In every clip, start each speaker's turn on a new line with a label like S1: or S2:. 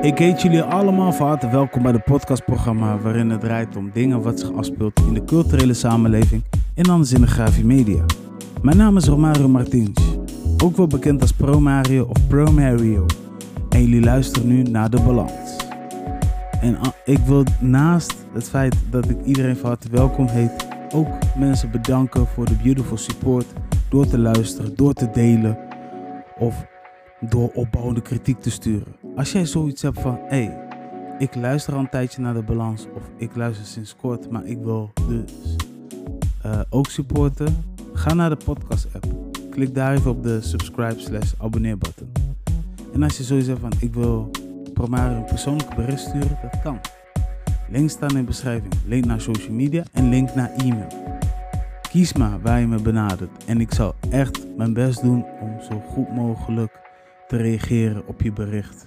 S1: Ik heet jullie allemaal van harte welkom bij de podcastprogramma waarin het draait om dingen wat zich afspeelt in de culturele samenleving en anders in de grafie media. Mijn naam is Romario Martins, ook wel bekend als Pro Mario of Pro Mario. En jullie luisteren nu naar De Balans. En ik wil naast het feit dat ik iedereen van harte welkom heet, ook mensen bedanken voor de beautiful support door te luisteren, door te delen of door opbouwende kritiek te sturen. Als jij zoiets hebt van, hé, hey, ik luister al een tijdje naar de balans of ik luister sinds kort, maar ik wil dus uh, ook supporten, ga naar de podcast app. Klik daar even op de subscribe slash abonneer button. En als je zoiets hebt van, ik wil Promario een persoonlijke bericht sturen, dat kan. Links staan in de beschrijving, link naar social media en link naar e-mail. Kies maar waar je me benadert en ik zal echt mijn best doen om zo goed mogelijk te reageren op je bericht.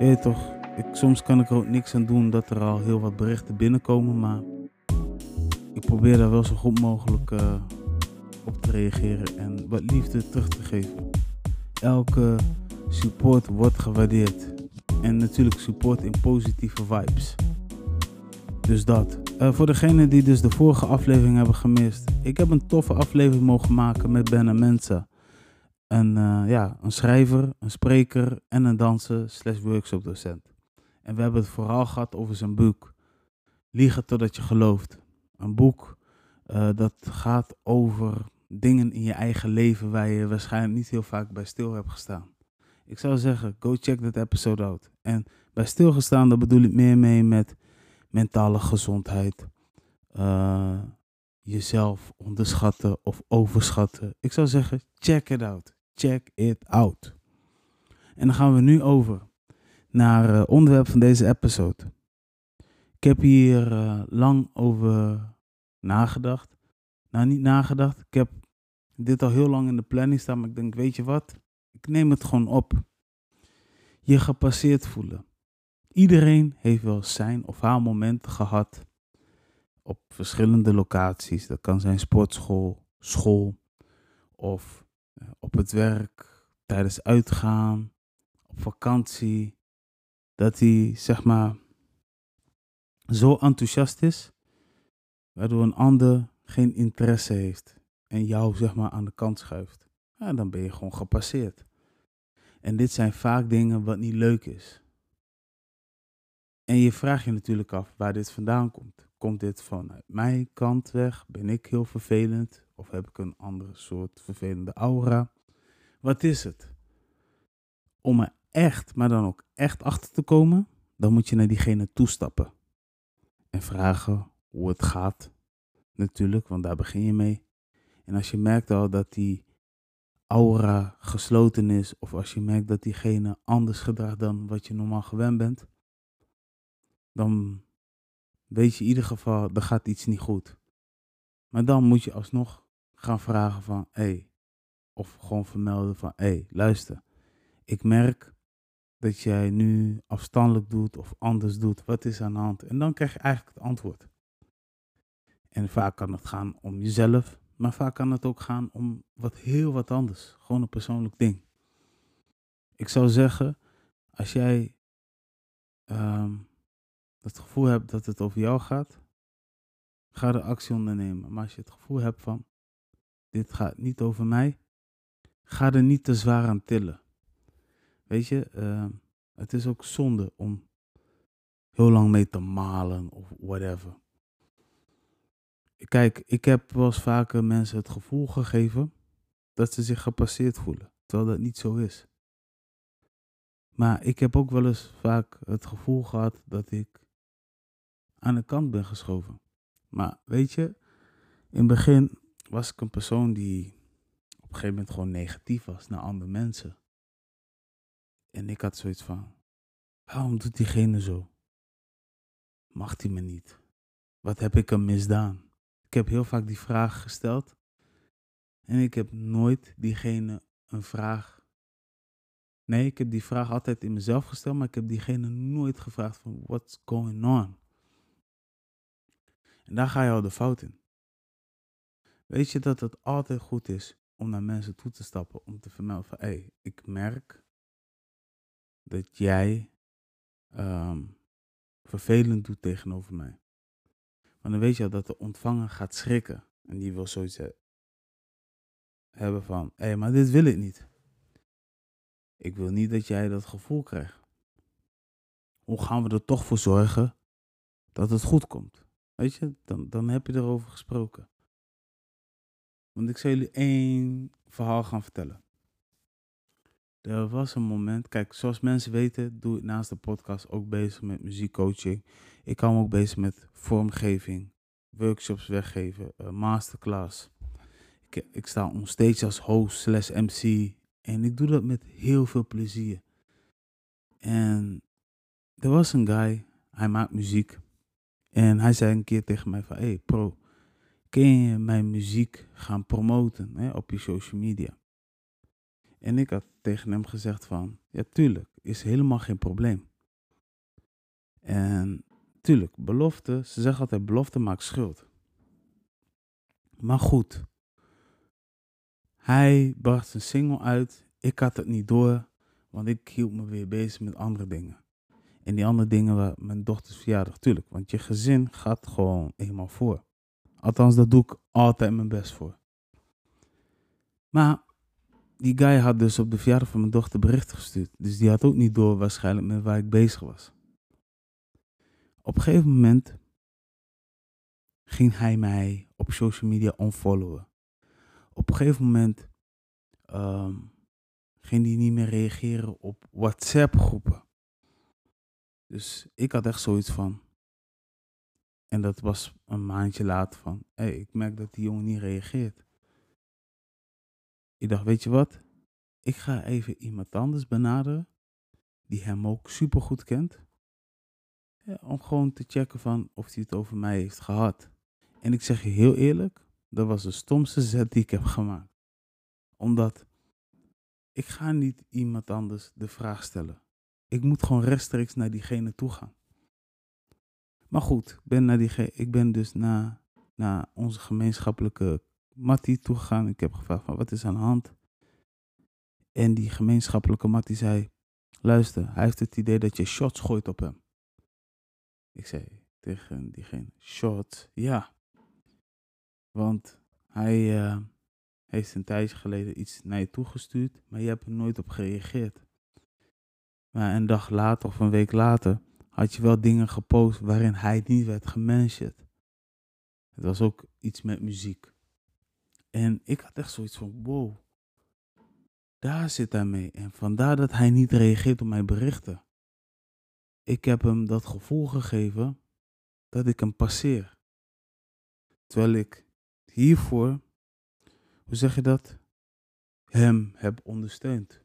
S1: Je toch, ik, soms kan ik er ook niks aan doen dat er al heel wat berichten binnenkomen, maar ik probeer daar wel zo goed mogelijk uh, op te reageren en wat liefde terug te geven. Elke support wordt gewaardeerd en natuurlijk support in positieve vibes. Dus dat. Uh, voor degenen die dus de vorige aflevering hebben gemist. Ik heb een toffe aflevering mogen maken met Ben Mensa. Een, uh, ja, een schrijver, een spreker en een danser slash workshopdocent. En we hebben het vooral gehad over zijn boek. Liegen totdat je gelooft. Een boek uh, dat gaat over dingen in je eigen leven waar je waarschijnlijk niet heel vaak bij stil hebt gestaan. Ik zou zeggen, go check that episode out. En bij stilgestaan, daar bedoel ik meer mee met mentale gezondheid, uh, jezelf onderschatten of overschatten. Ik zou zeggen, check it out. Check it out. En dan gaan we nu over naar het uh, onderwerp van deze episode. Ik heb hier uh, lang over nagedacht. Nou, niet nagedacht. Ik heb dit al heel lang in de planning staan, maar ik denk, weet je wat? Ik neem het gewoon op. Je gepasseerd voelen. Iedereen heeft wel zijn of haar momenten gehad op verschillende locaties. Dat kan zijn sportschool, school of eh, op het werk, tijdens uitgaan, op vakantie. Dat hij zeg maar zo enthousiast is, waardoor een ander geen interesse heeft en jou zeg maar aan de kant schuift. Ja, dan ben je gewoon gepasseerd. En dit zijn vaak dingen wat niet leuk is. En je vraagt je natuurlijk af waar dit vandaan komt. Komt dit vanuit mijn kant weg? Ben ik heel vervelend? Of heb ik een andere soort vervelende aura? Wat is het? Om er echt, maar dan ook echt achter te komen, dan moet je naar diegene toestappen. En vragen hoe het gaat. Natuurlijk, want daar begin je mee. En als je merkt al dat die aura gesloten is, of als je merkt dat diegene anders gedraagt dan wat je normaal gewend bent, dan weet je in ieder geval, er gaat iets niet goed. Maar dan moet je alsnog gaan vragen van, hé, hey, of gewoon vermelden van, hé, hey, luister, ik merk dat jij nu afstandelijk doet of anders doet. Wat is aan de hand? En dan krijg je eigenlijk het antwoord. En vaak kan het gaan om jezelf, maar vaak kan het ook gaan om wat heel wat anders. Gewoon een persoonlijk ding. Ik zou zeggen, als jij um, het gevoel hebt dat het over jou gaat, ga de actie ondernemen. Maar als je het gevoel hebt van, dit gaat niet over mij, ga er niet te zwaar aan tillen. Weet je, uh, het is ook zonde om heel lang mee te malen of whatever. Kijk, ik heb wel eens vaker mensen het gevoel gegeven dat ze zich gepasseerd voelen, terwijl dat niet zo is. Maar ik heb ook wel eens vaak het gevoel gehad dat ik aan de kant ben geschoven. Maar weet je, in het begin was ik een persoon die op een gegeven moment gewoon negatief was naar andere mensen. En ik had zoiets van, waarom doet diegene zo? Mag hij me niet? Wat heb ik hem misdaan? Ik heb heel vaak die vraag gesteld. En ik heb nooit diegene een vraag. Nee, ik heb die vraag altijd in mezelf gesteld, maar ik heb diegene nooit gevraagd van what's going on? En daar ga je al de fout in. Weet je dat het altijd goed is om naar mensen toe te stappen om te vermelden van hé, hey, ik merk dat jij ehm, vervelend doet tegenover mij. Want dan weet je al dat de ontvanger gaat schrikken. En die wil zoiets hebben van, hé, hey, maar dit wil ik niet. Ik wil niet dat jij dat gevoel krijgt. Hoe gaan we er toch voor zorgen dat het goed komt? Weet je, dan, dan heb je erover gesproken. Want ik zal jullie één verhaal gaan vertellen. Er was een moment, kijk, zoals mensen weten, doe ik naast de podcast ook bezig met muziekcoaching. Ik hou me ook bezig met vormgeving, workshops weggeven, uh, masterclass. Ik, ik sta onstage als host slash MC en ik doe dat met heel veel plezier. En er was een guy, hij maakt muziek. En hij zei een keer tegen mij van, hey pro, kun je mijn muziek gaan promoten hè, op je social media? En ik had tegen hem gezegd van, ja tuurlijk, is helemaal geen probleem. En tuurlijk, belofte, ze zeggen altijd belofte maakt schuld. Maar goed, hij bracht zijn single uit, ik had het niet door, want ik hield me weer bezig met andere dingen. En die andere dingen waren mijn dochters verjaardag, tuurlijk, want je gezin gaat gewoon eenmaal voor. Althans, dat doe ik altijd mijn best voor. Maar die guy had dus op de verjaardag van mijn dochter berichten gestuurd. Dus die had ook niet door waarschijnlijk met waar ik bezig was. Op een gegeven moment ging hij mij op social media unfollowen. Op een gegeven moment ehm, ging hij niet meer reageren op WhatsApp groepen. Dus ik had echt zoiets van. En dat was een maandje later van. Ik merk dat die jongen niet reageert. Ik dacht, weet je wat? Ik ga even iemand anders benaderen. Die hem ook super goed kent. Om gewoon te checken van of hij het over mij heeft gehad. En ik zeg je heel eerlijk, dat was de stomste zet die ik heb gemaakt. Omdat ik ga niet iemand anders de vraag stellen. Ik moet gewoon rechtstreeks naar diegene toe gaan. Maar goed, ben, naar die, ik ben dus naar, naar onze gemeenschappelijke Mattie toegegaan. Ik heb gevraagd van wat is aan de hand? En die gemeenschappelijke Mattie zei, luister, hij heeft het idee dat je shots gooit op hem. Ik zei tegen diegene, shots? Ja. Want hij uh, heeft een tijdje geleden iets naar je toegestuurd, maar je hebt er nooit op gereageerd. Maar een dag later of een week later had je wel dingen gepost waarin hij niet werd gementiond. Het was ook iets met muziek. En ik had echt zoiets van, wow, daar zit hij mee. En vandaar dat hij niet reageert op mijn berichten. Ik heb hem dat gevoel gegeven dat ik hem passeer. Terwijl ik hiervoor, hoe zeg je dat, hem heb ondersteund.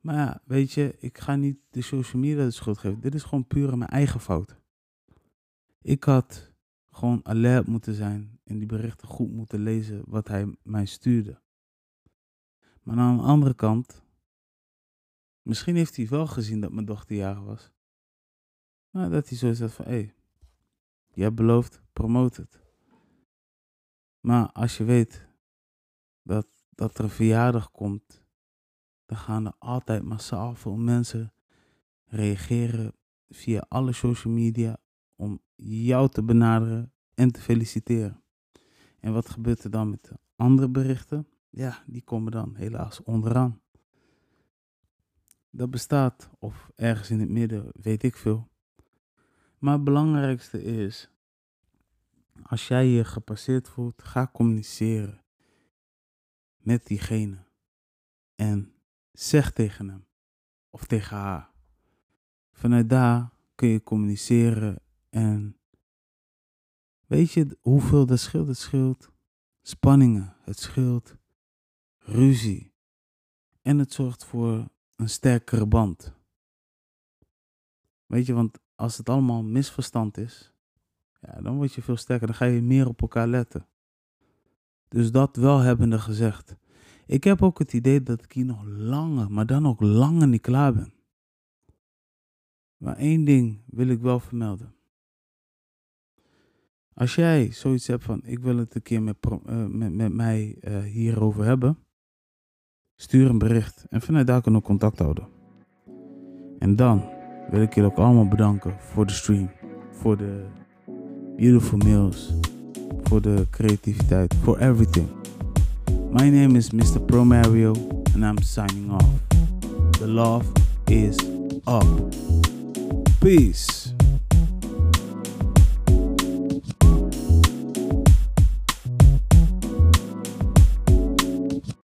S1: Maar ja, weet je, ik ga niet de social media de schuld geven. Dit is gewoon puur mijn eigen fout. Ik had gewoon alert moeten zijn en die berichten goed moeten lezen wat hij mij stuurde. Maar aan de andere kant, misschien heeft hij wel gezien dat mijn dochter jarig was. Maar dat hij zo zegt van, hé, je hebt beloofd, promote het. Maar als je weet dat, dat er een verjaardag komt, dan gaan er altijd massaal veel mensen reageren via alle social media om jou te benaderen en te feliciteren. En wat gebeurt er dan met de andere berichten? Ja, die komen dan helaas onderaan. Dat bestaat, of ergens in het midden, weet ik veel. Maar het belangrijkste is, als jij je gepasseerd voelt, ga communiceren met diegene. En zeg tegen hem of tegen haar. Vanuit daar kun je communiceren en weet je hoeveel dat scheelt? Het scheelt spanningen, het scheelt ruzie en het zorgt voor een sterkere band. Weet je, want als het allemaal misverstand is, ja, dan word je veel sterker, dan ga je meer op elkaar letten. Dus dat wel hebbende gezegd. Ik heb ook het idee dat ik hier nog langer, maar dan ook langer niet klaar ben. Maar één ding wil ik wel vermelden. Als jij zoiets hebt van, ik wil het een keer met, uh, met, met mij uh, hierover hebben, stuur een bericht en vanuit daar kunnen we contact houden. En dan wil ik jullie ook allemaal bedanken voor de stream. Voor de beautiful meals. Voor de creativiteit. For everything. My name is Mr. Pro Mario and I'm signing off. The love is up. Peace.